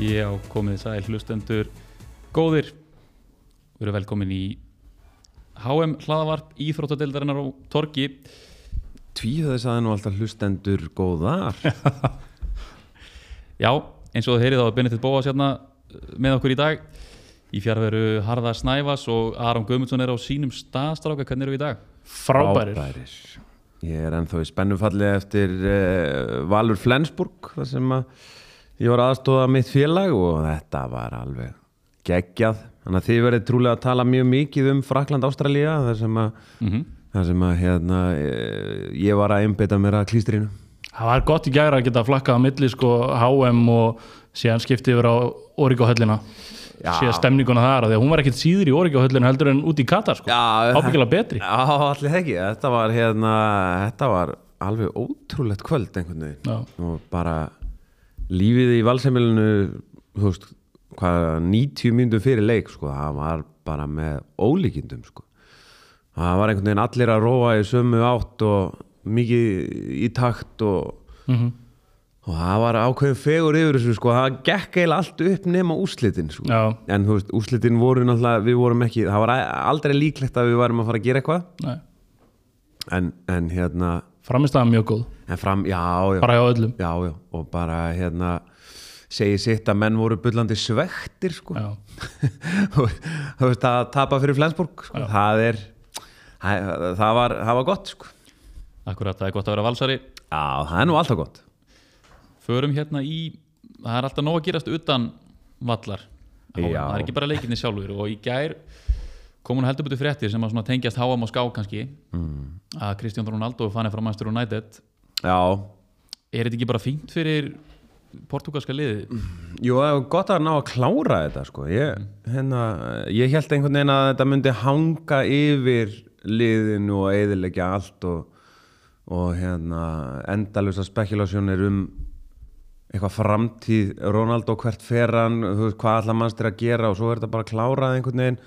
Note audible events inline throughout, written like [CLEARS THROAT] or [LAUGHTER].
Já, komið sæl hlustendur góðir Við erum velkomin í HM hlaðavarp Íþróttadeildarinnar á Torgi Tvíhöði saði nú alltaf hlustendur góðar [LAUGHS] Já, eins og þið heyrið á Benedikt Bóas hérna eh, með okkur í dag Í fjárveru Harðar Snæfas og Aron Guðmundsson er á sínum staðstráka Hvernig eru við í dag? Frábærir. Frábærir. Ég er ennþá í spennufalli eftir uh, Valur Flensburg þar sem að ég var aðstóða mitt félag og þetta var alveg geggjað. Þannig að þið verið trúlega að tala mjög mikið um Frakland Ástralía þar sem að, Mm þar sem að hérna, eh, ég var að einbeita mér að klístrinu. Það var gott í gæra að geta flakkað á milli sko HM og síðan skipti yfir á Origo-höllina Já. síðan stemninguna þar af því að hún var ekkert síður í Origo-höllinu heldur en út í Katar sko ábyggilega betri Já, allir ekki. Þetta var, hérna, þetta var alveg ótrúlegt kvöld einhvern veginn. Já. og bara lífið í valsemilinu þú veist, hvað 90 mínútur fyrir leik sko, það var bara með ólíkindum sko. það var einhvern veginn allir að róa í sömu átt og mikið í takt og, mm og það var ákveðin fegur yfir þessu sko, það gekk eiginlega allt upp nema úslitin sko. Já, en þú veist, úslitin voru náttúrulega við vorum ekki, það var aldrei líklegt að við varum að fara að gera eitthvað. En, en hérna framistæða mjög góð en fram, já, já. Bara hjá öllum. Já, já, og bara hérna segi sitt að menn voru bullandi svektir sko. [LAUGHS] Þú veist að tapa fyrir Flensburg sko. það er það, var, það var gott sko. Akkurat, það er gott að vera valsari. Já, það er nú alltaf gott. Förum hérna í, það er alltaf nóg að gerast utan vallar. Já. Það er ekki bara leikinni sjálfur og í gær komun heldur betur fréttir sem að tengjast HM og ská kannski. Mm. að Kristján Ronaldo er fannir frá Manchester United já, Er þetta ekki bara fínt fyrir portugalska liði? jú, það var gott að ná að klára þetta sko ég, hérna, ég held einhvern veginn að þetta myndi hanga yfir liðinu og eðilegja allt og, og hérna endalusa spekulasjónir um eitthvað framtíð Ronaldo hvert fer hann, þú veist hvað allar mannstir að gera og svo er þetta bara klárað einhvern veginn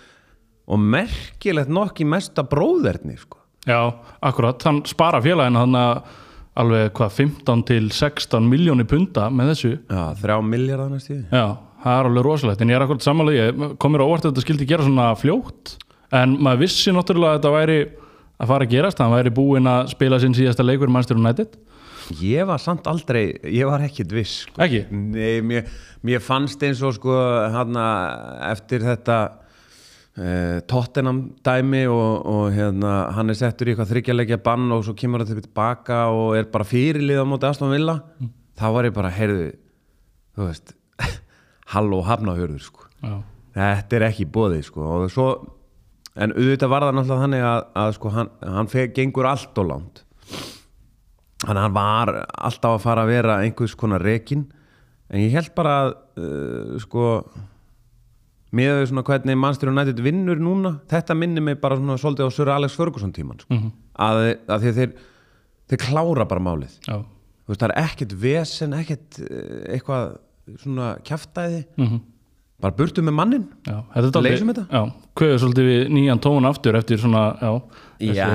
og merkilegt nokk í mesta bróðerni sko. já akkurat, hann spara félagin hann alveg hvað 15 til 16 miljónir punta með þessu Já, þrjá miljardar næst í Já, það er alveg rosalegt en ég er akkurat samanlega, ég komir á óvart að þetta skildi gera svona fljótt en maður vissi náttúrulega að þetta væri að fara að gerast, hann væri búinn að spila sinn síðasta leikur Manchester United Ég var samt aldrei, ég var ekkit viss sko. Ekki? Nei, mér, mér fannst eins og sko hana, eftir þetta Tottenham dæmi og, og hérna, hann er settur í eitthvað þryggjarleikja bann og svo kemur hann tilbaka og er bara fyrirlið á móti Aston Villa. Þá var ég bara, heyrðu þú veist, [LAUGHS] halló hafnahörður sko. Já, þetta er ekki bóðið sko. Og svo, en auðvitað var það náttúrulega þannig að, að sko hann, hann fe, gengur allt og langt. Þannig að hann var alltaf að fara að vera einhvers konar rekin en ég held bara að uh, sko með þau svona hvernig Manchester United vinnur núna þetta minnir mig bara svona svolítið á Sir Alex Ferguson tíman sko. að, að því að þeir, þeir klára bara málið. Já, Þú veist, það er ekkert vesen, ekkert eh, eitthvað svona kjaftaði mm bara burtu með mannin já Leysum þetta? Já, kveður svolítið við nýjan tón aftur eftir svona, já,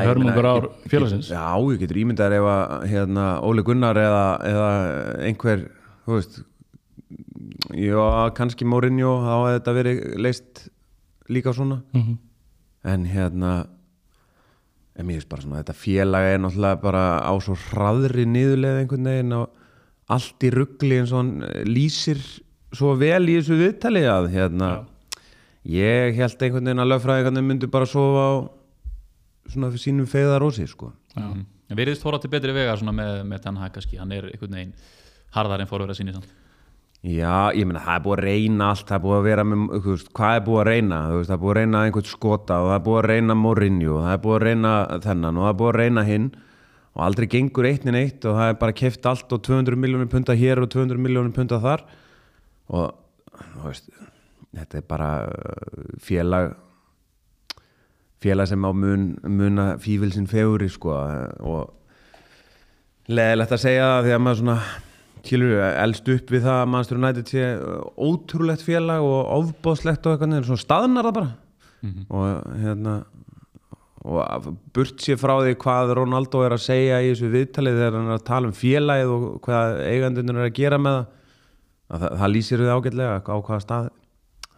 hörmungur meina, ár félagsins. Já, ég getur ímyndað ef að hérna, Óli Gunnar eða, eða einhver, þú veist já, kannski Mourinho þá hefði þetta verið leist líka svona Mhm. en hérna en mér finnst bara svona þetta félag er náttúrulega bara á svo hraðri niðurleið einhvern veginn og allt í ruggli eins og hann eh, lýsir svo vel í þessu viðtali að hérna ég held einhvern veginn að lögfræðingarnir myndu bara sofa á svona fyrir sínum feiðarósi sko Mm. En veriðist fóra til betri vegar svona með, með Ten Hag kannski, hann er einhvern veginn harðar en fórverða sinni samt. Já, ég meina það er búið að reyna allt það er búið að vera með, þú veist, hvað er búið að reyna? Þú veist, það er búið að reyna einhvern skota og það er búið að reyna Mourinho, það er búið að reyna þennan og það er búið að reyna hinn og aldrei gengur eitt en eitt og það er bara keft allt og 200 miljónir punta hér og 200 miljónir punta þar og þú veist, þetta er bara uh, félag félag sem á mun, muna fífilsinn feguri sko og leðilegt að segja það því að maður svona kýlur, elst upp við það að Manchester United sé ótrúlegt félag og ofbóðslegt og eitthvað svona staðnar það bara. Og hérna og burt sér frá því hvað Ronaldo er að segja í þessu viðtalið þegar hann er að tala um félagið og hvað eigandunir er að gera með það að það, það lýsir þau ágætlega á hvaða stað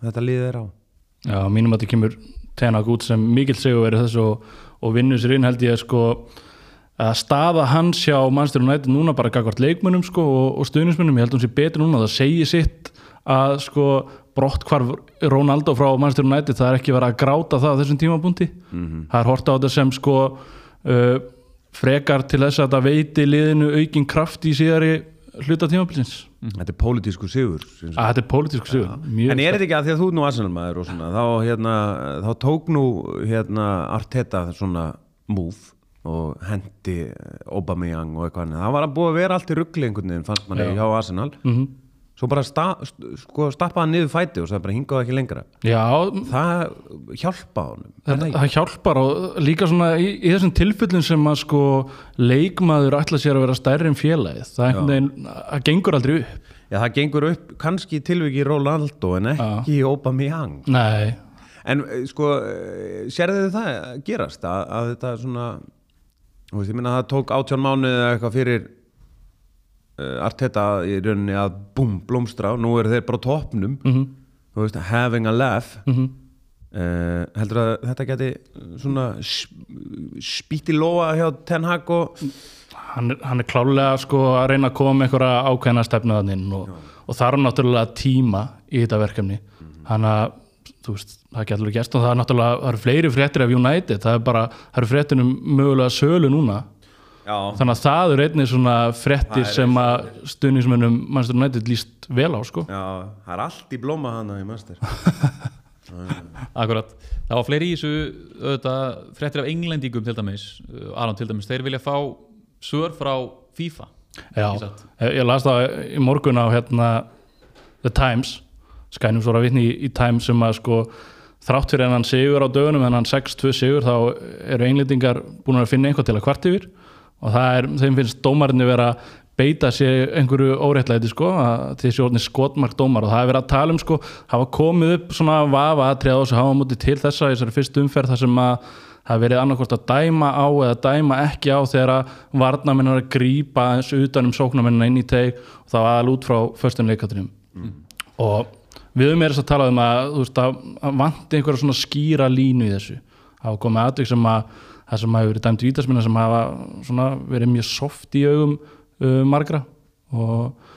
þetta liðið er á. Já, mínum að þetta kemur Tenak út sem mikill segur verið þess og, og vinnur sér inn held ég sko að staða hans hjá Manchester United núna bara gagvart leikmönnum sko og, og stuðnismönnum, ég held hún sé betur núna það segir sitt að sko brott hvar Ronaldo frá Manchester United það er ekki verið að gráta það á þessum tímabúndi það er horta á þetta sem sko uh, frekar til þess að þetta veiti liðinu aukin kraft í síðari hluta tímabilsins. Þetta er pólitísku sigur að þetta er pólitísku sigur. Mjög En er þetta ekki að því að þú ert nú Arsenal maður og svona, þá, hérna, þá tók nú hérna, Arteta svona move og hendi Aubameyang og eitthvað annað. það var að búið að vera allt í ruggli einhvern veginn fannst manni hjá Arsenal. Mhm. svo bara sta, sko, stappaði hann niður fæti og það bara hingaði ekki lengra. Já, það hjálpa honum. Það, það hjálpar og líka svona í, í þessum tilfellin sem að sko leikmaður ætla sér að vera stærri en félagið það veginn, það gengur aldrei upp. Já, það gengur upp kannski í tilviki Ronaldo en ekki í Aubameyang. Nei, En eh, sko, eh, sérðu þið það gerast að, að þetta svona þú veist, ég minna að það tók átján mánuði eða eitthvað fyrir uh, Arteta í rauninni að búm, blómstra og nú eru þeir bara á toppnum. Mhm. þú veist, having a laugh. Mm uh, heldur að þetta geti svona spýtt í lóa hjá Ten Hag og hann, hann er klálega sko að reyna að koma með einhverja ákveðna stefnuðaninn og, og það er náttúrulega tíma í þetta verkefni. Hann að þú veist, það getur alveg gerst og það er náttúrulega, það eru fleiri fréttir af United það er bara, það eru fréttir um mögulega sölu núna. Já, þannig að það eru einnig svona fréttir sem að stuðningsmönnum Manchester United líst vel á sko. Já, það er allt í blóma hana í master [LAUGHS] Akkurat, það var fleiri í þessu auðvitað, fréttir af englendingum til dæmis, Aron til dæmis, þeir vilja fá svör frá FIFA. Já, ég, ég las það í morgun á hérna The Times skænum svo að vitni í, í Times sem að sko þrátt fyrir hennan sigur á dögunum hennan 6-2 sigur þá eru englendingar búin að finna einhvað til að kvart yfir. Og það er, þeim finnst dómarinni vera að beita sér einhverju óréttlæti sko, að þessi orðin skotmark dómar. Og það er verið að tala um sko, hafa komið upp svona vafa aðtrið á þessu hafa mútið til þessa í þessari fyrstu umferð þar sem að það verið annarkvort að dæma á eða dæma ekki á þegar að varnamenn er að grípa eins utan um sóknamennina inn í teig og það var alveg út frá förstum leikatrinum og við höfum meira að tala um að veist að vanti einhverja svona skýra línu í þessu. Það hafa komið aðvik sem að það sem hafa verið dæmt vítasminna sem hafa verið mjög soft í augum uh, margra. Og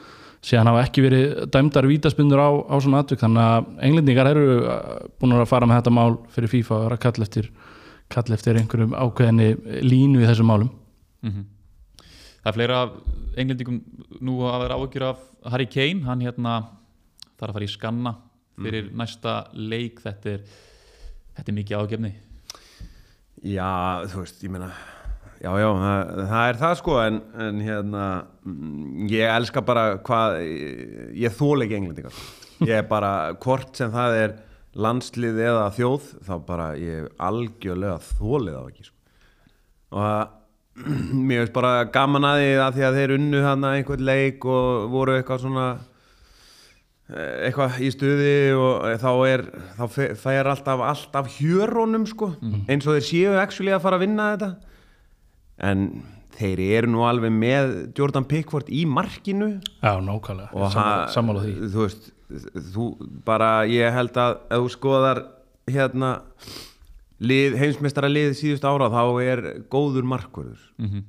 síðan hafa ekki verið dæmdar vítaspinnur á, á svona aðvik þannig að englendingar eru uh, búin að fara með þetta mál fyrir FIFA og vera að kalla eftir, kalla eftir einhverjum ákveðinni línu í þessum málum. Mhm. Það er fleira englendingum nú að vera áhyggjur af Harry Kane, hann hérna þarf að fara í skanna fyrir næsta leik, þetta er þetta er mikið ágefni Já, þú veist, ég meina Já, já, það, það er það sko en, en hérna mm, ég elska bara hvað ég þól ekki englendingar. Ég er bara, hvort sem það er landslið eða þjóð þá bara ég algjörlega þólið á ekki sko. og það [CLEARS THROAT] mér veist bara gaman að því að því að þeir unnu hann einhvern leik og voru eitthvað svona eitthvað í stuði og þá er þá fær alltaf allt af hjörónum sko, eins og þeir séu actually að fara að vinna þetta. En þeir eru nú alveg með Jordan Pickford í markinu. Já, nákvæmlega, sammála, því. þú veist, þú bara ég held að ef þú skoðar hérna lið, heimsmeistara lið síðust ára þá er góður markvörður. Mm -hmm.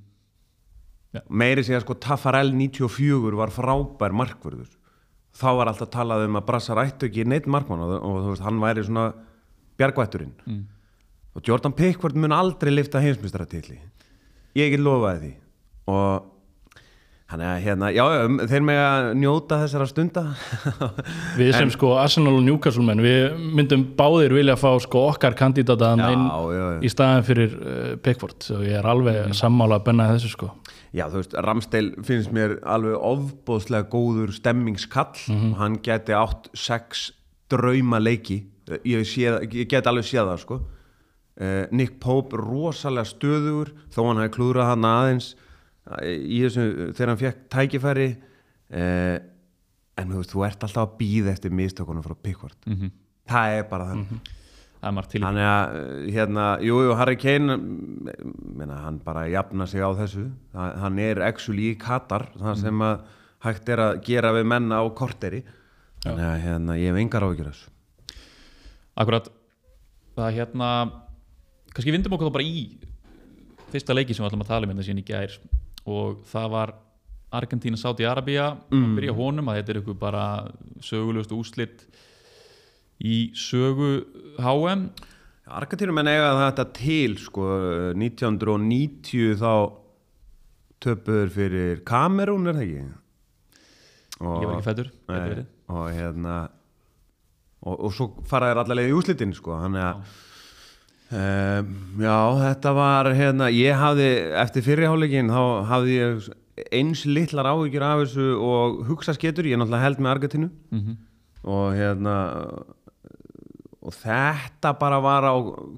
meiri segja sko Tafarel 94 var frábær markvörður þá var alltaf talað um að Brassar ættu ekki neitt markmann og, og þú veist, hann væri svona bjargvætturinn. Mm. og Jordan Pickford mun aldrei lifta heimsmeistaratitli. Ég get lofaði því. Og hann er hérna, já, um, þeir með að njóta þessara stunda. [LAUGHS] Við sem sko Arsenal og Newcastle menn við myndum báðir vilja fá sko okkar kandidata Já, inn já, já. í staðin fyrir uh, Pickford. Og ég er alveg sammála að benna þessu sko Já, þú veist, Ramsdale finnst mér alveg ofbóðslega góður stemmingskall og hann geti átt sex drauma leiki. Ég, ég get alveg séð það sko. uh, Nick Pope rosalega stöðugur þó hann hafi klúðrað hann aðeins eh, þessu þegar hann fekk tækifæri. Uh, en þú veist, þú ert alltaf að býða eftir mistökunum frá Pickford. Það er bara þannig. Til í Þannig að uh, hérna, jú, jú, Harry Kane mm, meina, hann bara jafna sig á þessu. Þa- hann er actually í Katar það sem að hægt er að gera við menna á korteri. Þannig að hérna, ég hef engar áhyggjur af þessu. Akkurat það er hérna kannski vindum okkur þá bara í fyrsta leiki sem við ætlum að tala um hérna síðan í gær. Og það var Arabía mm. að byrja á honum að þetta er ykkur bara sögulegust úslit í sögu HM Argentínum en eiga þetta til sko 1990 þá töpur fyrir Kamerún er það ekki? Og, ég var ekki fættur og hérna og, og svo fara þér allavega í úslitin sko þannig að um, já þetta var hérna ég hafði eftir fyrirháleikin þá hafði ég eins litlar áhyggjur af þessu og hugsa sketur ég náttúrulega held með Argentínu. Mm -hmm. og hérna og þetta bara var á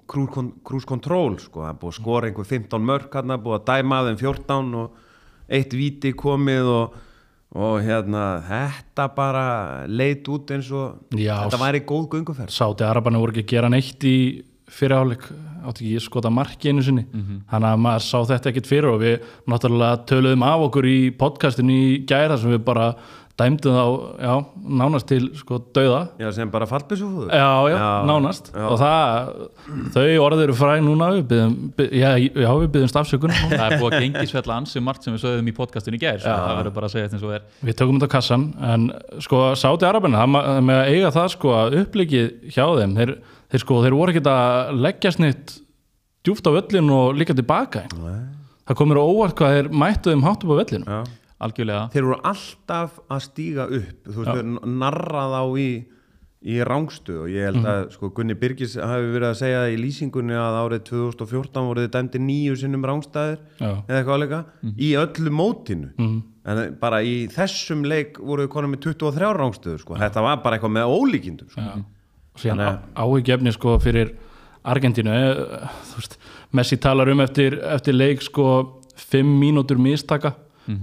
cruise control sko, það er búið að skora einhver 15 mörk hérna, búið að dæma þeim 14 og eitt viti komið og, og hérna þetta bara leit út eins og Já, þetta væri góð gönguferð. Sáti Arabanna voru ekki að gera neitt í fyrirháleik átti ekki að skota marki einu sinni. Þannig að maður sá þetta ekkit fyrir og við náttúrulega töluðum af okkur í podcastinu í gæra sem við bara dæmdum þá, já, nánast til sko dauða. Já, sem bara fallbissufúður Já, já, Já, nánast. já. og það, þau orðið eru fræ núna við byggðum, byggð, já, já, við byggðum stafsökun. [LAUGHS] Það er búið að gengisfella ansi margt sem við sögðum í podcastinu í gær svo það verður bara að segja þetta eins og er. Við tökum þetta á kassan en sko Sáti Arabina það með að eiga það sko að upplikið hjá þeim þeir, þeir sko, þeir voru ekkert að leggja snitt djúft á völlin og líka tilbaka. Það komur á óvart hvað þeir mættu þeim hátt upp á völlinu Já. Algjörlega Þeir eru alltaf að stíga upp þú veist, þeir narra þá í í rángstu og ég held Mhm. að sko, Gunni Birgis hafi verið að segja í lýsingunni að árið 2014 voru þið dæmdi nýju sinnum rángstæðir Já. eða eitthvað áleika í öllu mótinu Mhm. en bara í þessum leik voru þið konum með 23 rángstöður sko. þetta var bara eitthvað með ólíkindum sko. og síðan áhugjefni sko fyrir Argentínu eh, þú veist, Messi talar um eftir, eftir leik sko fimm mínútur mistaka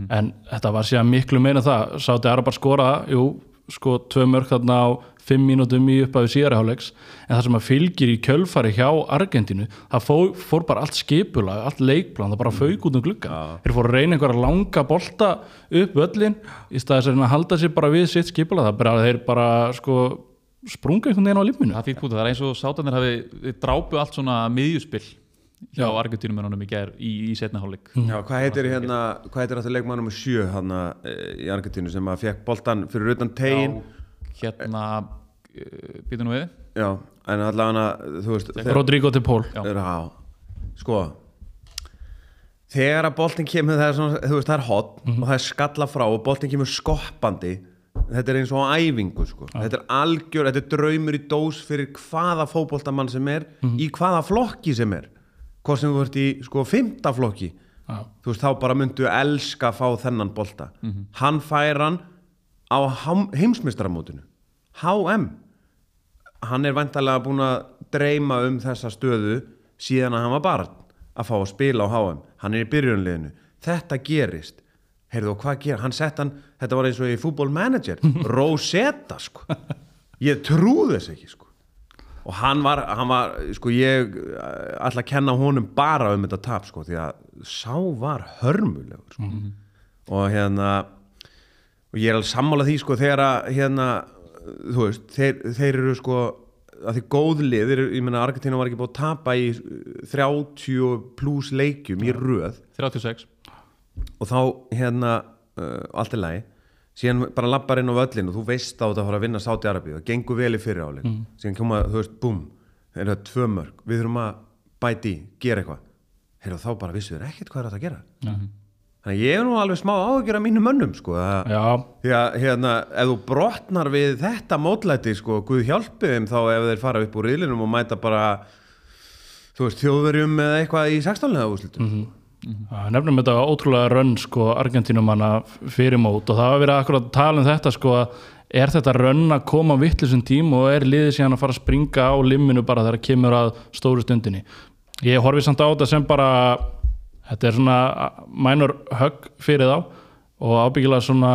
en þetta var síðan miklu meina það. Sátti Arabar skora, jú sko tvö mörg þarna á fimm mínútum í upphæðu síðarháleiks en það sem að fylgir í kjölfari hjá Argentínu það fór, fór bara allt skipulag allt leikplan, það bara fauk út um glugga þeir fóru að reyna einhverja langa bolta upp völlin í staðis að halda sér bara við sitt skipulag, það bara þeir bara sko sprunga einhvern veginn á liminu það fínt púta, það er eins og sátanir hafi drápu allt svona miðjuspill hjá Argentínumennunum í gær í, í setna hálfleik. Já, hvað heitir hérna hvað heitir þetta leikmannum með sjö hana, í Argentínu sem að fekk boltan fyrir utan tegin hérna uh, býtum við. Já, en allavega þú veist þeir- Rodrigo de Paul. Já. Já, sko þegar að boltin kemur það er, svona, þú veist, það er hot og það er skalla frá og boltin kemur skoppandi þetta er eins og á æfingu sko. þetta er algjör, þetta er draumur í dós fyrir hvaða fótboltamann sem er í hvaða flokki sem er hvað sem þú ert í sko fymta flokki Já. þú veist, þá bara myndu elska að fá þennan bolta. Hann fær hann á heimsmeistaramótinu HM hann er vantarlega búin að dreyma um þessa stöðu síðan að hann var barn að fá að spila á HM hann er í byrjunliðinu, þetta gerist. Heyrðu og hvað gerir, hann sett hann þetta var eins og í fútbolmanager [LAUGHS] Rosetta sko. Ég trúði þess ekki sko og hann var, hann var sko ég eh, ætla að kenna honum bara um þetta tap sko því að sá var hörmulegur sko. og hérna og ég er alveg sammála því sko þegar að hérna, þú veist, þeir, þeir eru sko að því góð lið, þeir, eru- ég meina Argentina var ekki búið að tapa í uh, 30 pluss leikjum í röð. 36 og þá hérna uh, allt er lagi síðan bara lappar inn á völlin og þú veist á þetta að fara að vinna Sáti Arabi og gengur vel í fyrir áleik síðan koma, þú veist, búm þeir eru tvö mörg, við þurfum að bæti í, gera eitthvað. Heyrðu þá bara vissu þér ekkert hvað er þetta að gera. Þannig að ég er nú alveg smá áhugjur af mínum mönnum sko, því að hérna, ef þú brotnar við þetta mótlæti, sko, Guð hjálpi þeim þá ef þeir fara upp úr riðlinum og mæta bara þú veist, þjóðverjum eða eitthvað í 16. úrslitum Já, nefnum þetta ótrúlega rönn sko Argentínumanna fyrir mót og það var verið akkurat að tala um þetta sko að er þetta rönn að koma vittlisum tím og er liðið síðan að fara að springa á limminu bara þegar kemur að stóru stundinni? Ég horfi samt á þetta sem bara þetta er svona mænur högg fyrir þá og ábyggilega svona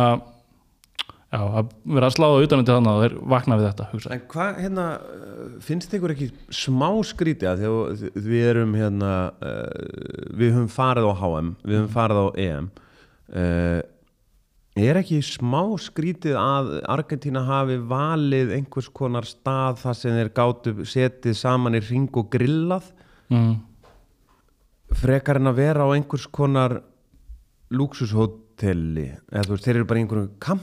já, að vera að sláða utan til þannig að þeir vakna við þetta hugsa. En hvað, hérna, uh, finnst ykkur ekki smá skríti að þegar við erum hérna, uh, við höfum farið á HM, við höfum farið á EM uh, Er ekki smá skrítið að Argentína hafi valið einhvers konar stað þar sem þeir gátu setið saman í ring og grillað mm. frekar en að vera á einhvers konar lúksushótelli eða þú veist, þeir eru bara í einhverjum kamp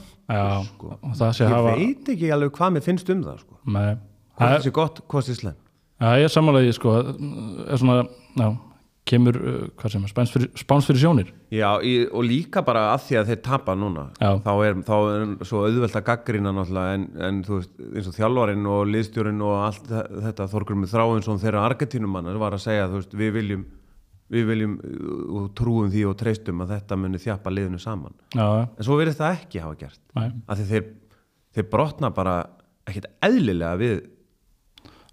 sko. og Ég hafa veit ekki alveg hvað mér finnst um það sko. Það það sé gott, hvað sé slem Já, ég er sammálaði, sko. Er svona, já, kemur uh, hvað sem er, spáns fyrir, spáns fyrir sjónir. Já, í, og líka bara að því að þeir tapa núna þá er, þá er svo auðvelt að gaggrina náttúrulega en, en þú veist, eins og þjálfarinn og liðstjórin og allt þe- þetta Þorgrummi Þráinsson þeirra Argentínumannar var að segja, þú veist, við viljum við viljum og trúum því og treystum að þetta muni þjappa liðinu saman. Já, en svo verðist það ekki hafa gert. Af því þeir, þeir brotna bara ekkert eðlilega við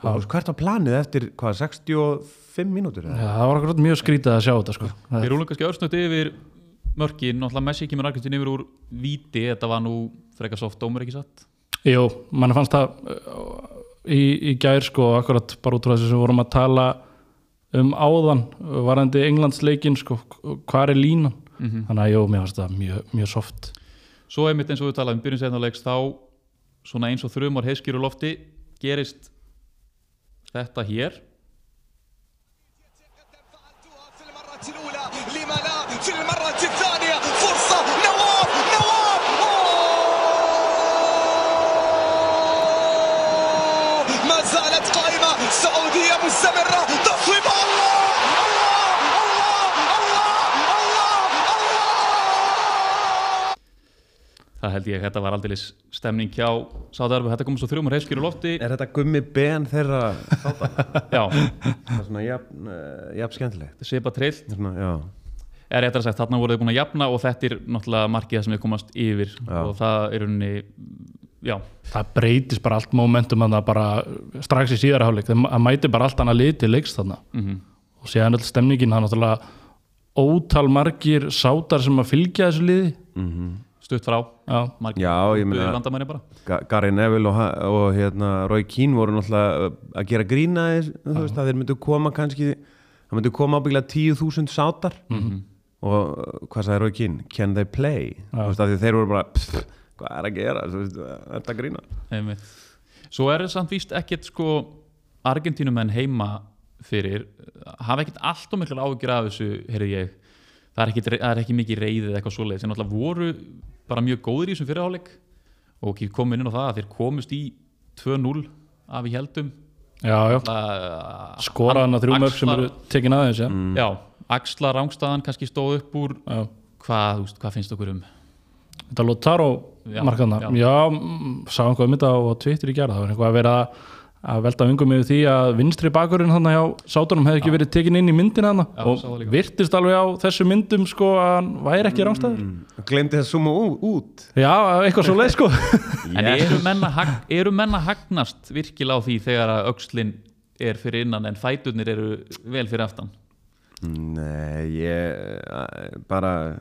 og hvert var planið eftir hvað, 65 mínútur? Já, það var akkurat mjög skrítið að sjá þetta, sko. Þeir rúlega kannski örsnögt yfir mörkin, náttúrulega Messi kemur Argentín yfir úr víti, þetta var nú frekar soft dómur ekki satt? Jú, mann fannst það uh, í, í gær sko, akkurat bara út frá þessu sem við vorum að tala um áðan varandi Englandsleikin sko, hvað er línan? Þannig að jú, mér fannst það mjög, mjög soft. Svo einmitt eins og við talaðum byrjun setna þá svona eins og þrjumar heiskýru lofti gerist þetta hér það held ég að þetta var aldrei stemning hjá Sáðarbu, þetta kom svo þrjumar heiskýru lofti. Er þetta gummi ben þeirra þáttan? [LAUGHS] já, það er svona jafn, uh, jafn skemmtilegt. Svipa trillt. Svona, já, er réttar að sagt, þarna voru þið búin að jafna og þetta er náttúrulega markið sem við komast yfir. Já. og það er unni já, það breytist bara allt momentum að bara strax í síðara hálfleik. Það mæti bara allt annað lið til leiks þarna. Mm og séðan öll stemningin, það er náttúrulega ótal margir sátar sem að fylgja þessu liði stutt frá Gary Neville og, og hérna, Roy Keane voru náttúrulega uh, að gera grína þess, að þeir myndu koma kannski það myndu koma ábygglega 10.000 sátar og uh, hvað sagði Roy Keane? Can they play? Veist þeir voru bara pff, hvað er að gera? Er þetta að grína? Einmitt. Svo er það samt víst ekkert sko Argentínumenn heima fyrir hafa ekkert allt og miklu ágjur af þessu, heyrði ég það er ekki, það er ekki mikið reyðið eða eitthvað svoleið sem náttúrulega voru bara mjög góðir í þessum fyrirháleik og ekki komið inn á það að þeir komust í 2-0 af í heldum já, já. Skoraðan að þrjú mörg sem eru tekin aðeins ja. Já, Axla Rángstaðan kannski stóð upp úr Já. hvað, veist, hvað finnst okkur um Þetta Lotaro Já, markaðna, já. já, mm, sá einhvað um þetta á Twitter í gerð, það var eitthvað að vera að velta vingum yfir því að vinstri bakurinn þannig á sátunum hefði ekki verið tekin inn í myndina þannig og sá það líka. virtist alveg á þessu myndum sko að hann væri ekki rángstæður Glemdi það suma út. Já, eitthvað svo leið sko. [LAUGHS] En eru menn, að hag, eru menn að hagnast virkilega á því þegar að öxlin er fyrir innan en fæturnir eru vel fyrir aftan? Nei, ég uh, bara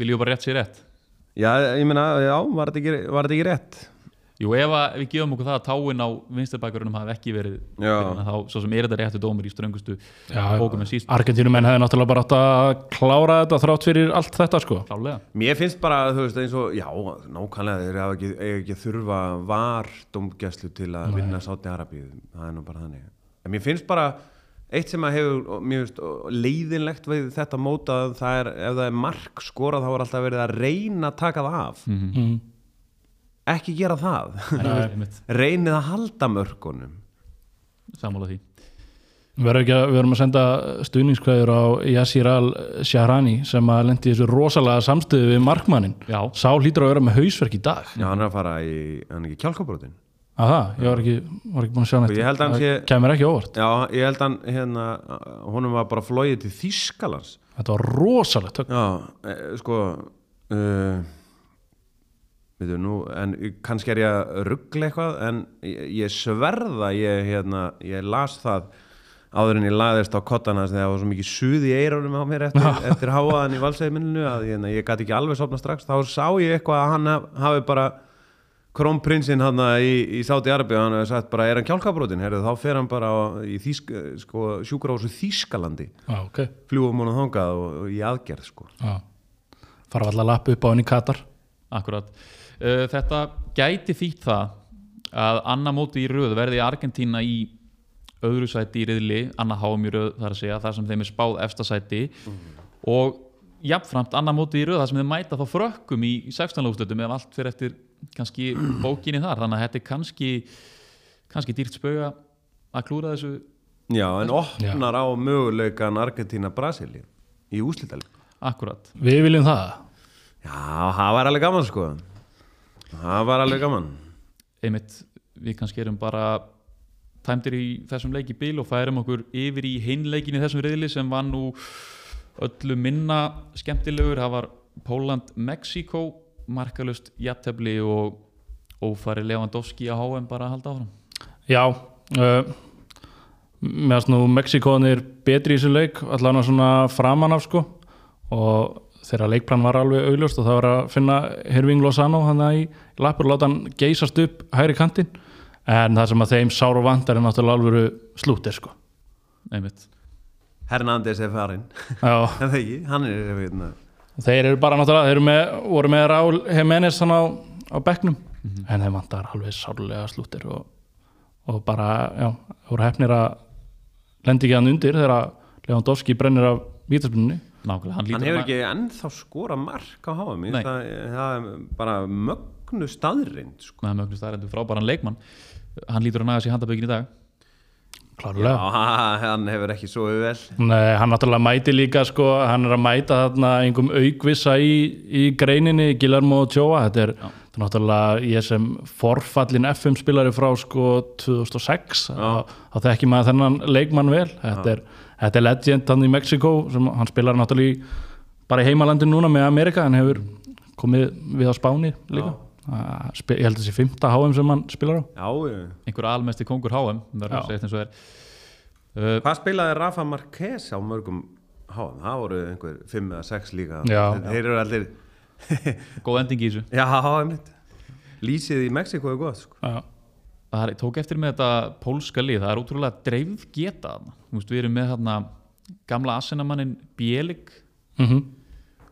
Viljum bara rétt sér rétt? Já, ég meina, já, var þetta ekki, var þetta ekki rétt? Jú, ef að við gefum okkur það að táin á vinstirbækurunum hafi ekki verið fyrir innan, þá svo sem er þetta réttu dómur í ströngustu bókum en síst. Argentínumenn hefði náttúrulega bara átt að klára þetta þrátt fyrir allt þetta sko. Klálega Mér finnst bara, þú veist, eins og, já, nákvæmlega þeir hafa ekki, eiga ekki þurfa var dómgæslu til að vinna Sáti Arabíu, það er nú bara þannig. En mér finnst bara, eitt sem að hefur, mér finnst leiðinlegt við þetta móta, það er, ef það er mark skorað, þá er alltaf verið að reyna að taka það af. mm. Ekki gera það. [LAUGHS] Reynið að halda mörkunum. sammála því Við verðum ekki að, að senda stuðningskvæður á Yassir al-Shahrani sem að lendi þessu rosalega samstöðu við markmannin Já, Sá hlýtur að vera með hausverk í dag Já, hann er að fara í, hann er ekki kjálkabrótin. að það, ég var ekki, var ekki búin að sjá neitt Ég held að hann Það sé- kemur ekki óvart Já, ég held hann, hérna, honum var bara flóið til Þýskalands. Þetta var rosalegt högg. Já, e, sko uh, veitu nú en kannski er ég að ruggla eitthvað en ég, ég sverða ég, hérna, ég las það áður en ég laðist á kottana þegar það var svo mikið suð í eyrunum á mér eftir, [LAUGHS] eftir háaðan í valsæðminnu að ég, ég gæti ekki alveg sopna strax. Þá sá ég eitthvað að hann haf- hafi bara krónprinsinn hann í, í Sáti Arabi hann hefði sagt bara er hann kjálkabrótin Heru, þá fer hann bara á, í Þýsk, sko, sjúkrahúsu Þýskalandi. Já, ok. Fljúum hún að þangað og, og í aðgerð sko. Já. fara alltaf að lappa upp á henni í Katar. Akkurat. Uh, þetta gæti þýtt það að annar móti í röð verði Argentína í öðru sæti í riðli, annað háum í röð þar að segja, þar sem þeim er spáð efsta sæti og jafnframt annar móti í röð þar sem þeim mæta þá frökkum í, í 16 lókstöldum eða allt fyrir eftir kannski bókinni þar, þannig að þetta er kannski kannski dýrt spauga að klúra þessu Já, en opnar á möguleikan Argentína-Brasilíu í úslítalíu. akkurat. Við viljum það Já, það var alveg gaman sko. Það var alveg gaman. einmitt, við kannski erum bara tæmdir í þessum leik í bíl og færum okkur yfir í hinleikin í þessum riðli sem var nú öllu minna skemmtilegur, það var Póland-Mexiko markalust jættefli og ófæri Lewandowski að HM bara að halda áfram. Já uh, meðan nú Mexikóðanir betri í þessu leik allan að svona framan af sko. Og þeirra leikplan var alveg augljóst og það var að finna Herving Lozano hann í lappur og láta hann geysast upp hægri kantinn. En það sem að þeim sáru vantar er náttúrulega alvöru slútir sko. Einmitt, Hernández er farinn. Já, [LAUGHS] En það ekki, hann er hérna. þeir eru bara náttúrulega þeir eru með, voru með Raúl Jiménez hann á, á bekknum. En þeim vantar alveg sárlega slútir og, og bara, já, voru hefnir að lendi ekki hann undir þegar Lewandowski brennir af vítaspunni nákvæmlega hann, Hann hefur ekki ennþá skora mark á HM. Nei. finnst Það, það er bara mögnu staðrind sko. með mögnu staðarendur frábæran leikmann hann lítur að naga sér handabökin í dag Já, klárlega [LAUGHS] hann hefur ekki svo vel. Nei, hann náttúrulega mæti líka sko, hann er að mæta þarna einhverjum aukvissa í, í greininni Guillermo Ochoa, þetta er, er náttúrulega ég sem forfallin FM spilari frá sko 2006 þá þá þekki maður þennan leikmann vel þetta er, þetta er legend hann í Mexiko sem hann spilar náttúrulega í, bara í heimalandin núna með Amerika hann hefur komið við á Spáni líka Ah, spi- ég held að þessi fymta HM sem hann spilar á Já, einhver almesti kongur HM að er uh, Hvað spilaði Rafa Marquez á mörgum HM? Það voru einhver 5 eða 6 líka. Já. Þeir eru allir, góð ending í þessu [LAUGHS] já, einmitt. Lýsið í Mexiko er gott sko. Já, það er, tók eftir með þetta pólska lið, það er útrúlega dreifð geta þarna. Þú veist, við erum með þarna gamla asenamannin Bielik mm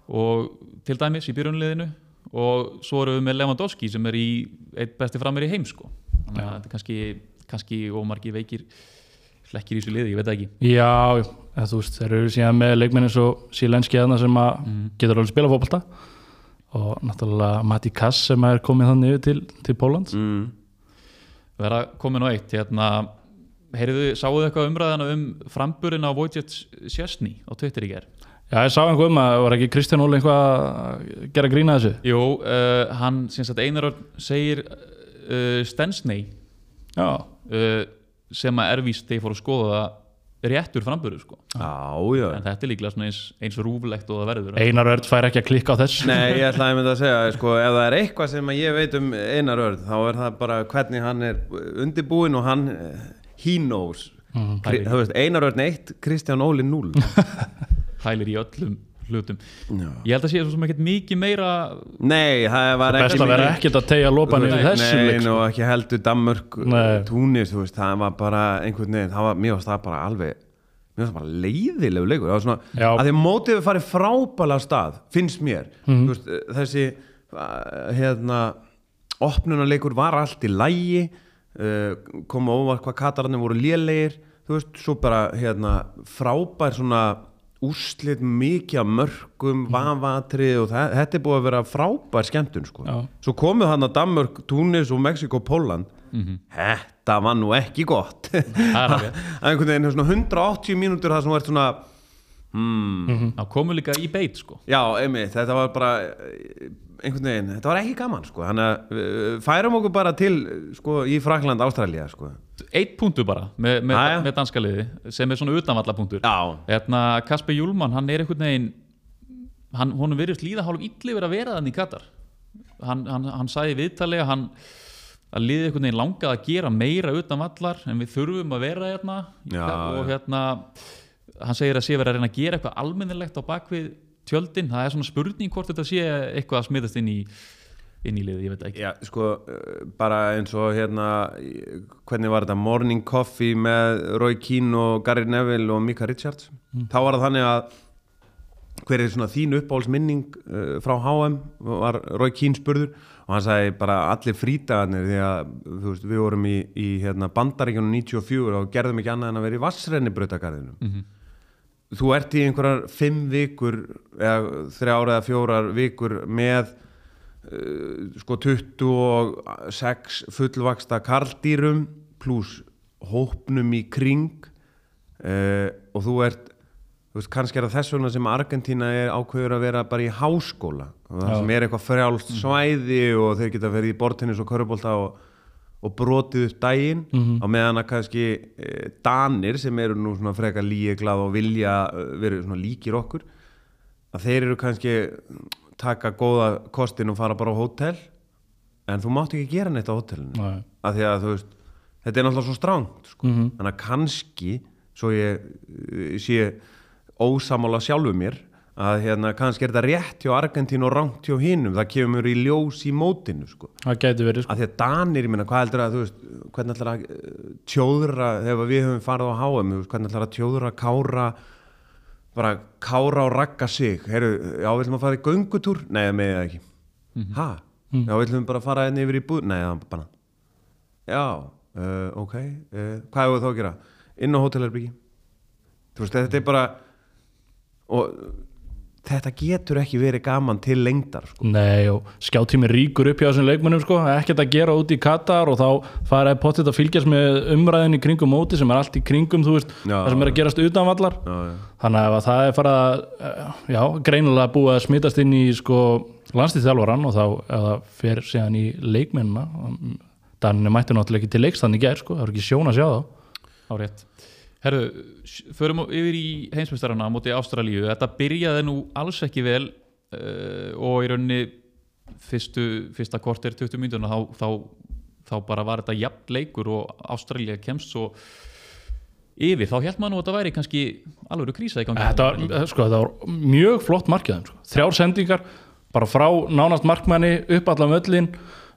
og til dæmis í byrjunliðinu og svo erum við með Lewandowski sem er í eitt besti framir í heim sko. þannig að þetta er kannski, kannski ómargi veikir hlekkir í þessu liði, ég veit það ekki. Já, eða, þú veist, þeir eru síðan með leikmenni svo sílenski aðna sem að getur alveg spila fótbolta. Og náttúrulega Matti Kass sem er komið þannig yfir til, til Pólans mm. Vera komin á eitt hérna, heyriðu, sáuðu eitthvað umræðana um framburinn á Wojciech Sjessni á Twitter í ger Já, ég sá einhver um að var ekki Kristján Óli eitthvað að gera grína þessu? Jú, uh, hann sem sagt Einar Örn segir uh, Stensney Já, uh, sem að ervíst þegar ég fór að skoða það réttur framburður sko. En þetta er líklega svona eins, eins rúflegt og það verður Einar Örd fær ekki að klikka á þessu. Nei, ég ætlaði að mynda að segja, sko, ef það er eitthvað sem að ég veit um Einar Örd, þá er það bara hvernig hann er undirbúinn og hann, eh, he knows. Kri, þú veist, Einar Örd 1, Kristján Óli 0. hælir í öllum hlutum Já. ég held að sé sem ekkert mikið meira Nei, það var Best að vera ekkert að tegja lopanir í þessu Nei, sko. ekki heldur Danmörk, Nei. Túnis, þú veist, það var bara einhvern veginn, það var, varst það bara alveg, varst það bara leiðilegu leikur, það var svona, Já. að því að mótið við farið frábæla stað, finnst mér, Mhm. þú veist, þessi, uh, hérna, opnunarleikur var allt í lægi, uh, koma óvart hvað katararnir voru lélegir, þú veist, svo bara, hérna, frábær svona úrslit mikið af mörgum, Mhm. vafatrið og það, þetta er búið að vera frábær skemmtun, sko. Já. Svo komuð hann að Danmörk, Túnis og Mexiko, Póland Þetta var nú ekki gott. Það er er [LAUGHS] einhvern veginn svona 180 mínútur það sem var svona hmm, það komur líka í beit sko. Já, einmitt, þetta var bara einhvern veginn, þetta var ekki gaman sko. Þannig að færum okkur bara til sko, í Frakland, Ástralía sko. eitt punktur bara með, með, Jæja. með danska liði sem er svona utanvalla punktur Já, Hérna, Kasper Júlmann, hann er einhvern veginn hann, honum virðist líða hálf illi verið að vera þannig í Katar hann, hann, hann sagði að hann að liði einhvern veginn langaði að gera meira utan vallar en við þurfum að vera Já, og hérna hann segir að sé verið að reyna að gera eitthvað almennilegt á bakvið tjöldin það er svona spurning hvort þetta sé eitthvað að smiðast inn í inn í liði, ég veit ekki. Já, sko eh, bara eins og hérna hvernig var þetta, Morning Coffee með Roy Keane og Gary Neville og Mika Richards? Þá var það þannig að hver er svona þín uppáhaldsminning uh, frá HM var Rói Kín spurður og hann sagði bara allir frítagarnir því að þú veist, við vorum í, í hérna, bandaríkjunum 94 og gerðum ekki annað en að vera í vassrenni brautagarðinum þú ert í einhverjar fimm vikur eða þrjár eða fjórar vikur með uh, sko 26 fullvaksta karldýrum pluss hópnum í kring uh, og þú ert þú veist, kannski er það þess vegna sem Argentína er ákveður að vera bara í háskóla. Það sem er eitthvað frjálst svæði og þeir geta verið í bortinnis og körubólta og, og brotið upp daginn á meðan að kannski e, Danir sem eru nú svona frekar líeglað og vilja eh, verið svona líkir okkur að þeir eru kannski taka góða kostin og fara bara á hótel en þú mátt ekki gera neitt á hótelinu Nei. af því að þú veist þetta er náttúrulega svo stránt sko. þannig að kannski svo ég uh, sé ósamála sjálfu mér að hérna kannski er þetta rétt hjá Argentín og rangt hjá hinum, það kemur í ljós í mótinu sko. það gæti verið sko. að því að Danir, ég meina, hvað heldur að þú veist, hvernig ætlar að uh, tjóðra þegar við höfum farið á þú veist, hvernig ætlar að tjóðra kára bara kára og ragga sig Heru, já, við ætlum að fara í göngutúr nei, það með það ekki ha? já, við ætlum bara að fara enn yfir í búð nei, það bara já, uh, ok uh, hvað hefur þá að gera? inn á hótelherbyggi þú veist, þetta er bara og þetta getur ekki verið gaman til lengdar sko. Nei og skjáttími ríkur upp hjá þessum leikmönnum sko, ekkert að gera út í Katar og þá faraði potið að fylgjast með umræðin í kringum móti sem er allt í kringum þú veist, Já. það sem er að gerast utanvallar já, já. þannig að það er farið að eh, já, greinilega búið að smitast inn í sko landstíðþjálfaran og þá fer síðan í leikmennina Daninu mætti náttúrulega ekki til leiks þannig ger sko, það er ekki sjón að sjá þá Á rétt. Herðu, s- förum yfir í heimsmeistarana á móti Ástralíu. Þetta byrjaði nú alls ekki vel uh, og í rauninni fyrstu, fyrsta korter 20 mínútuna þá, þá, þá bara var þetta jafn leikur og Ástralía kemst svo yfir. Þá held maður nú að þetta væri kannski alveg krísa í gangi. þetta var, eh, sko, þetta var mjög flott markið sko. þrjár sendingar bara frá nánast markmanni upp allan völlin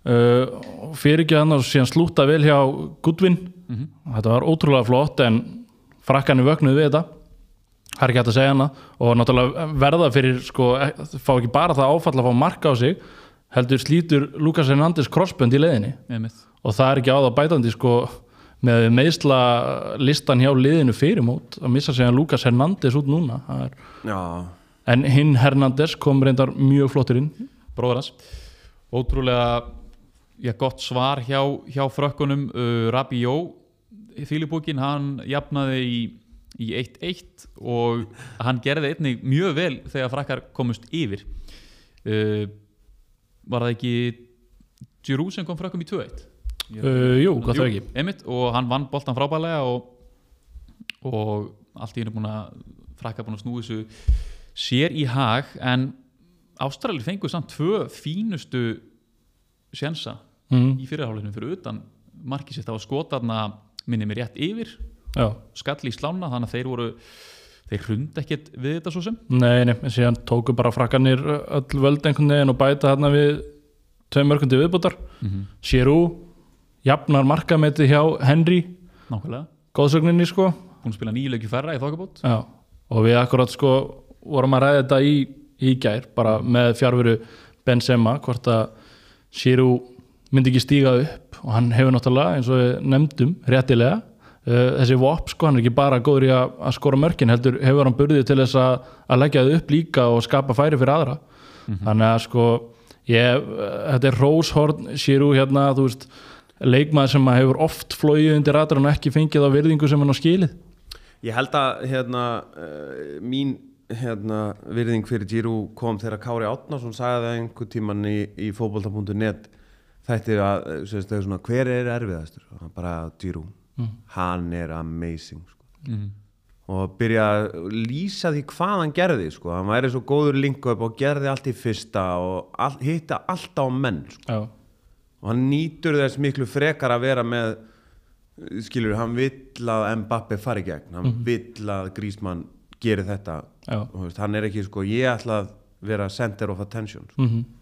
uh, fyrir ekki og síðan slúta vel hjá Goodwin þetta var ótrúlega flott en frakkanir vögnuð við þetta. Það er ekki hægt að segja hana. Og náttúrulega verða fyrir sko, eh, fá ekki bara það áfall að fá marka á sig heldur slítur Lukas Hernandez crossbönd í leiðinni. Einmitt. og það er ekki á það bætandi sko, með meðsla listan hjá liðinu fyrir mót að missa að Lukas Hernandez út núna. Það er, já. en hinn Hernandez kom reyndar mjög flottur inn. Bróður hans. Ótrúlega já, gott svar hjá, hjá frökkunum uh, Rabió Filipúkin, hann jafnaði í, í 1-1 og hann gerði einnig mjög vel þegar frakkar komust yfir. Uh, var það ekki Giroud sem kom frökkum í 2-1 uh, Jú, hvað það ekki. einmitt, og hann vann boltan frábælega og, og allt í hennu búin að frakka búin að snúi þessu sér í hag en Ástralir fengur samt tvö fínustu sjensa mm, í fyrirhálinu fyrir utan markið sitt. Á skotarna minni mér rétt yfir Já, skall í slána þannig að þeir voru þeir hrund ekkert við þetta svo sem. Nei, nei, en síðan tóku bara frakkanir öll völd einhvern veginn og bæta hérna við tvei mörgundi viðbútar mm. -hmm. Giroud jafnar markameti hjá Henry. Nákvæmlega, góðsögninni sko. Að spila nýju leiki færra í þokkabót. Já, og við akkurat sko vorum að ræða þetta í, í gær bara með fjárveru Benzema hvort að Giroud myndi ekki stíga upp. Og hann hefur náttúrulega eins og við nefndum réttilega uh, þessi VOP sko, hann er ekki bara góður í að, að skora mörkin heldur hefur hann burðið til þess að, að leggja þau upp líka og skapa færi fyrir aðra. Þannig að sko ég, uh, þetta er Róshorn Giroud hérna, þú veist leikmaður sem hefur oft flóið undir aðra og ekki fengið á virðingu sem hann á skilið. Ég held að hérna, uh, mín hérna, virðing fyrir Giroud kom þegar Kári Átnarsson sagði það einhver tíman í, í fótbolta.net þetta er að, eh, sem sagt, svona, hver er erfiðastur? Bara Giroud, hann er amazing sko. mm. og byrja að lýsa því hvað hann gerði sko. hann væri svo góður link upp og gerði allt í fyrsta og all, hitta allt á menn sko. Og hann nýtur þess miklu frekar að vera með skilur, hann vill að Mbappe fari gegn, hann vill að Grísmann geri þetta og, veist, hann er ekki sko, ég ætla að vera center of attention sko. mm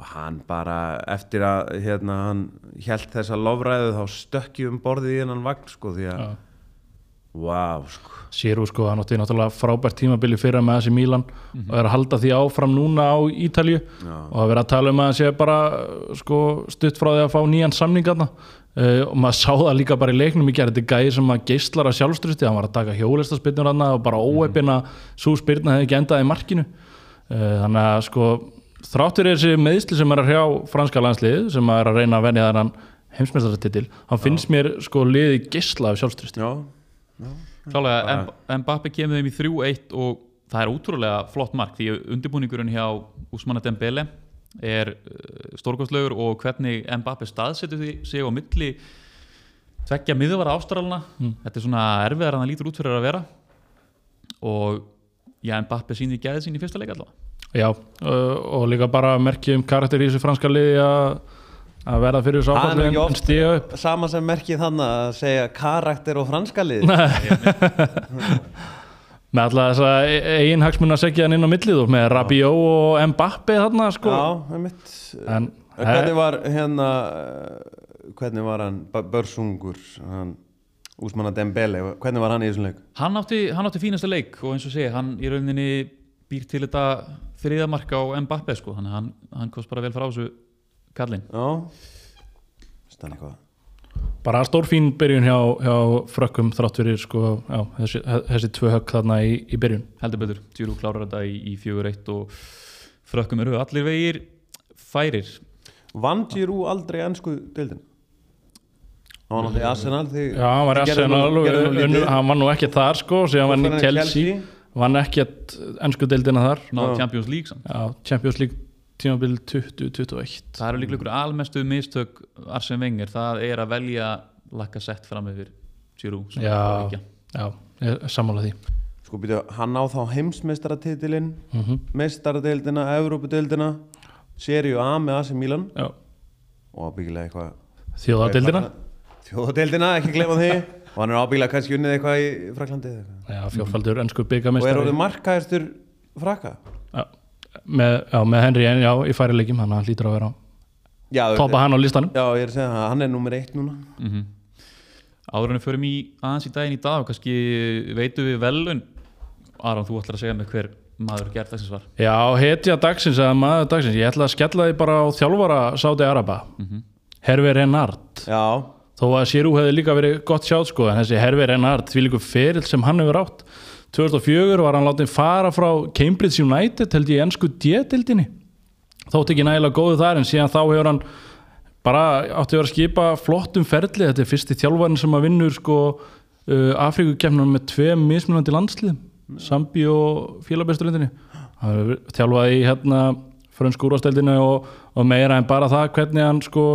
og hann bara eftir að hérna, hann held þessa lofræðu þá stökki um borðið í hennan vagn sko, því að Já. Vá, sko. Sérú sko, hann átti náttúrulega frábært tímabili fyrra með þessi Mílan og er að halda því áfram núna á Ítalju og að vera að tala um að hann sé bara sko, stutt frá því að fá nýjan samningarna uh, og maður sá það líka bara í leiknum í gerði gæði sem að geislar að sjálfstrusti hann var að taka hjólistaspinnur hann og bara óeppina svo spyrna hefði ekki endað í markinu. Uh, þannig að sko þráttur er þessi meðsli sem er að hrjá franska landslið sem er að reyna að venja þennan heimsmeistaratitil, hann finnst mér sko liði geisla af sjálfstrusti Já, Klálega, M- Mbappe kemur þeim í 3-1 og það er útrúlega flott mark því að undirbúningurinn hjá Usmane Dembele er uh, stórkostlegur og hvernig Mbappe staðsetur því sig á milli tveggja miðvara ástralna þetta er svona erfiðar en það lítur út fyrir að vera. Og já, Mbappe sýnir gæðið sín í fyrsta leik allavega Já, uh, og líka bara merki um karakter í þessu franska liði að að verða fyrir þessu Það áfalli ekki en stiga upp. sama sem merkið þannig að segja karakter og franska lið [LAUGHS] með alla þessa eigin hagsmun að segja hann inn á millið og með Rabiot og Mbappe þarna sko. Já, einmitt. En Hvernig var hérna eh, hvernig var hann Börsungur hann Úsmanna Dembele, hvernig var hann í þessum leik? hann átti, hann átti fínasta leik og eins og segja, hann í rauninni býr til þetta þriðamarka á Mbappe sko, þannig að hann, hann kost bara vel frá þessu kallinn. Já. Stann eitthvað? Bara stórfín byrjun hjá, hjá frökkum þrátt fyrir sko, já, þessi, þessi tvö högg þarna í, í byrjun. Heldur betur, Giroud klárar þetta í, í 4-1 og frökkum eru allir vegir færir. Vann Giroud aldrei ennsku deildin? Hann var náttúrulega í Arsenal Já, hann var í Arsenal og hann var nú ekki þar sko síðan var hann í Svo fer hann í Chelsea. Chelsea. Vann ekkert ennsku deildina þar. Já. Champions League samt. já, Champions League tímabil 2021 það eru líka ykkur almestu mistök Arsene Wenger, það er að velja lakka sett fram yfir er já, já, er sammála því. Sko býtu, hann á þá heimsmeistaratitilinn mm meistaradeildina, Evrópudeildina Seríu A með AC Milan. Já. og ábyggilega eitthvað þjóðadeildina Þjóðadeildina, ekki gleyma því og hann er ábyggilega kannski unnið eitthvað í Fraklandi eða eitthvað. já, fjórfaldur ennsku og er byggamestari orðið markaðistur frakka? Já, með, já, með Henry en já, í færi leikjum hann hlýtur að vera já, topa hann á listanum. Já, ég er að segja það, hann er nummer eitt núna. Mhm. áður en við förum í aðeins í daginn í dag kannski veitum við velun Aron, þú ætlar að segja mig hver maður gert þessins var. Já, hetja dagsins eða maður dagsins. Ég ætla að skella því bara á þjálfara Sáti Araba Hervi Renard. Já, þó að Sirú hefði líka verið gott sjátt sko en þessi Hervi Renard, því líku ferill sem hann hefur átt. 2004 var hann látið fara frá Cambridge United held ég ennsku D-dildinni þótt ekki nægilega góðu þar en síðan þá hefur hann bara átti að vera að skipa flottum ferli, þetta er fyrsti þjálfarinn sem að vinnur sko uh, Afríkukefnum með tvei mismunandi landsliðum Sambi og félagbeströndinni hann hefur þjálfað í hérna frönsku úrvasteldinu og, og meira en bara það hvernig hann sko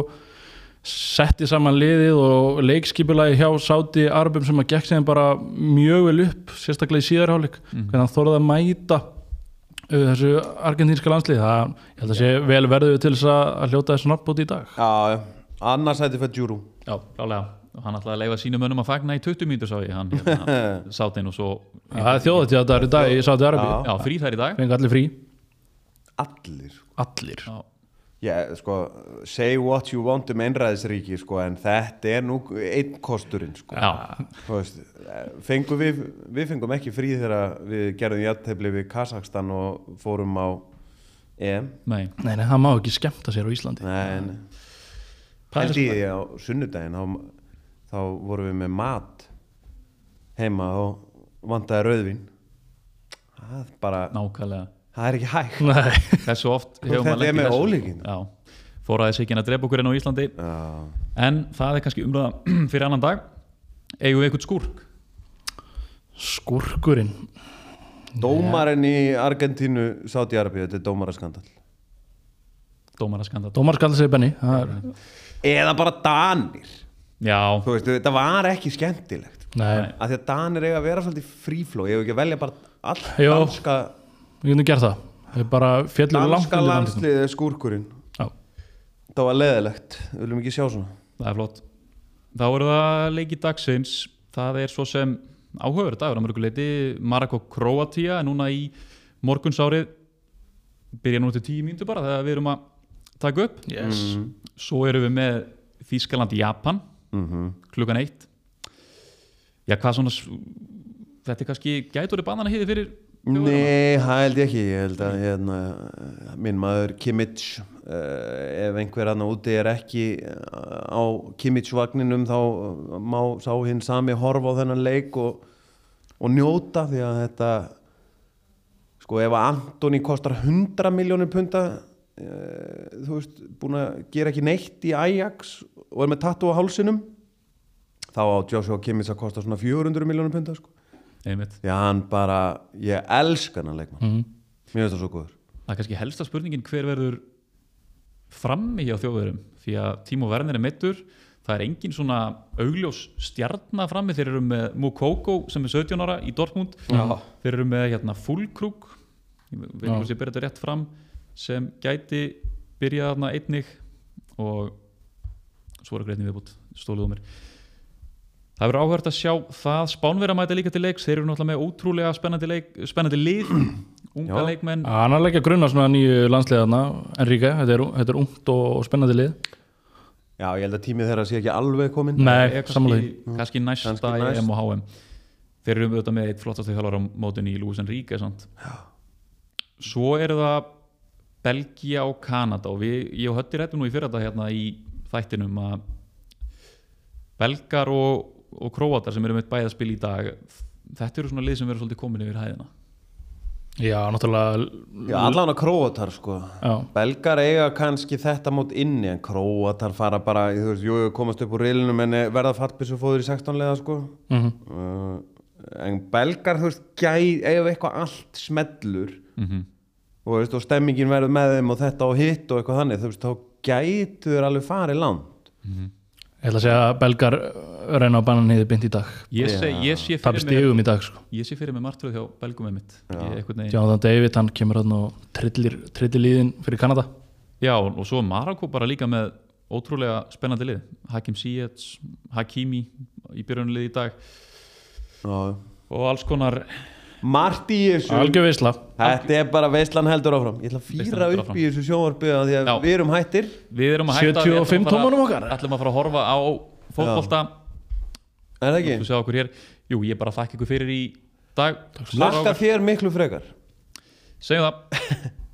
setti saman liðið og leikskipulagi hjá Sáti Arbum sem að gekk sem bara mjög vel upp sérstaklega í síðarháleik hvernig hann þorði að mæta uh, þessu argentínska landslið það, ég held að sé vel verðu til þess að hljóta þessu nafnbót í dag. Já, annars hætti fyrir Júrú Já, klálega. Hann ætlaði að leifa sínum mönnum að fagna í 20 mínútur sá ég hann hérna, [LAUGHS] sátt inn og svo það er þjóðið þetta í dag í Sáti Arbi Já. frí þær í dag. Fengi allir frí. Allir. Allir. Já, Já, sko, say what you want um einræðisríki, sko, en þetta er nú einn kosturinn, sko. veist, fengum við, við fengum ekki frí þegar við gerðum jættefli við Kazakstan og fórum á EM. nei nei, nei, það má ekki skemmta sér á Íslandi Nei, held því á sunnudaginn, þá, þá vorum við með mat heima og vantaði rauðvín. Það er bara, nákvæmlega það er ekki hægt. nei, hversu oft hefur Þetta er með þessu? ólíkindum. já, fór aðeins ekki að drepa okkur enn á Íslandi Já. en það er kannski umræða [CLEARS THROAT] fyrir annan dag eigum við eitthvað skúrk skurkurinn Dómarinn í Argentínu, Sáti Arabíu, þetta er dómaraskandal. dómaraskandal Dómar skal segja Benny það er, Eða bara Danir. já, Þú veist, þetta var ekki skemmtilegt. nei, Af því að Danir eiga að vera svolítið frífló. Ég hef ekki að velja bara all Jó. danska, við getum gert það það er bara fjallur langt danska undir landinu. landslið er skúrkurinn. Já. Það var leðilegt. Við viljum ekki sjá svona. það er flott þá eru það leiki dagsins það er svo sem áhugaverð dagur á mörguleiti, Marako Kroatia er núna í morgunsárið byrja nú til tíu mínútur bara þegar við erum að taka upp yes. svo erum við með Þískaland Japan Mm klukkan eitt Já, hvað svona þetta er kannski gætur í banana hýði fyrir? Nei, það held ég ekki ég held að hérna, minn maður Kimmich uh, ef einhver hann úti er ekki uh, á Kimmich vagninum þá má sá hinn sami horfa á þennan leik og, og njóta því að þetta sko ef að Antoni kostar 100 miljónir punta uh, þú veist, búin að gera ekki neitt í Ajax og er með tattu á hálsinum þá á Joshua Kimmich að kosta svona 400 miljónir punta sko Einmitt. Já, hann bara, ég elska hann leikmann Mhm. Mér finnst það svo góður Það er kannski helsta spurningin hver verður frammi hjá þjóðverum því að Tímo Werner er meittur það er engin svona augljós stjarnar frammi þeir eru með Mukoko sem er 17 ára í Dortmund Já. þeir eru með hérna, Fullkrug ég veit Já. ekki sem byrja þetta rétt fram sem gæti byrjað þarna einnig og svo er greinni viðbútt stóluð um mér Það verður áhvert að sjá það. Spánverða mæta líka til leiks, þeir eru náttúrulega með ótrúlega spennandi, leik, spennandi lið. [CLEARS THROAT] Unga Já. leikmenn. Hann er að leggja grunna svona nýju landsliðarna Enríka, þetta er, þetta er ungt og spennandi lið. Já, ég held að tímið þeirra sé ekki alveg komin Nei, sammála kannski, kannski næsta Kannski næst. EM og HM þeir eru auðvitað með eitt flottast þjálfar á mótunni í Lúis Enrique sant? svo eru það Belgia og Kanada. Og við, ég og Hötti rættum nú í fyrir þetta hérna í þættinum að Belgar og, og Króatar sem eru með bæða spil í dag þetta eru svona lið sem verður svolítið komin yfir hæðina Já, náttúrulega Já, allan að króatar sko Já. Belgar eiga kannski þetta mót inni en króatar fara bara, þú veist, jú, komast upp úr reilinu menn verða fallbissu fóður í 16 leða sko Mhm. uh, en belgar, þú veist, gæ, eiga eitthvað allt smellur mm -hmm. og, þú veist, og stemmingin verður með þeim og þetta og hitt og eitthvað þannig, þú veist, þá gætu þeir alveg farið langt Ég ætla að segja að belgar reyna á banan niður bynd í dag. Ég, sé, ég, sé fyrir mig, stigum í dag sko. ég sé fyrir mig martröð hjá Belgum með mitt Jonathan David, hann kemur hann og trillir, trillir líðin fyrir Kanada. Já, og svo Marokko bara líka með ótrúlega spennandi lið. Hakim Ziyech, Hakimi í byrjunlið í dag. Já. og alls konar margt í þessu. Algjör veisla. Þetta er bara veislan heldur áfram. Ég ætla að fýra upp áfram. í þessu sjónvarpið af því að Já. við erum hættir. Við erum að hætta 75 við ætlum að fara- tómunum okkar? ætlum að fara að horfa á fótbolta. Er það Þú ekki? sjá okkur hér? Jú, ég bara þakka ykkur fyrir í dag. Laka þér miklu frekar. Segjum það [LAUGHS]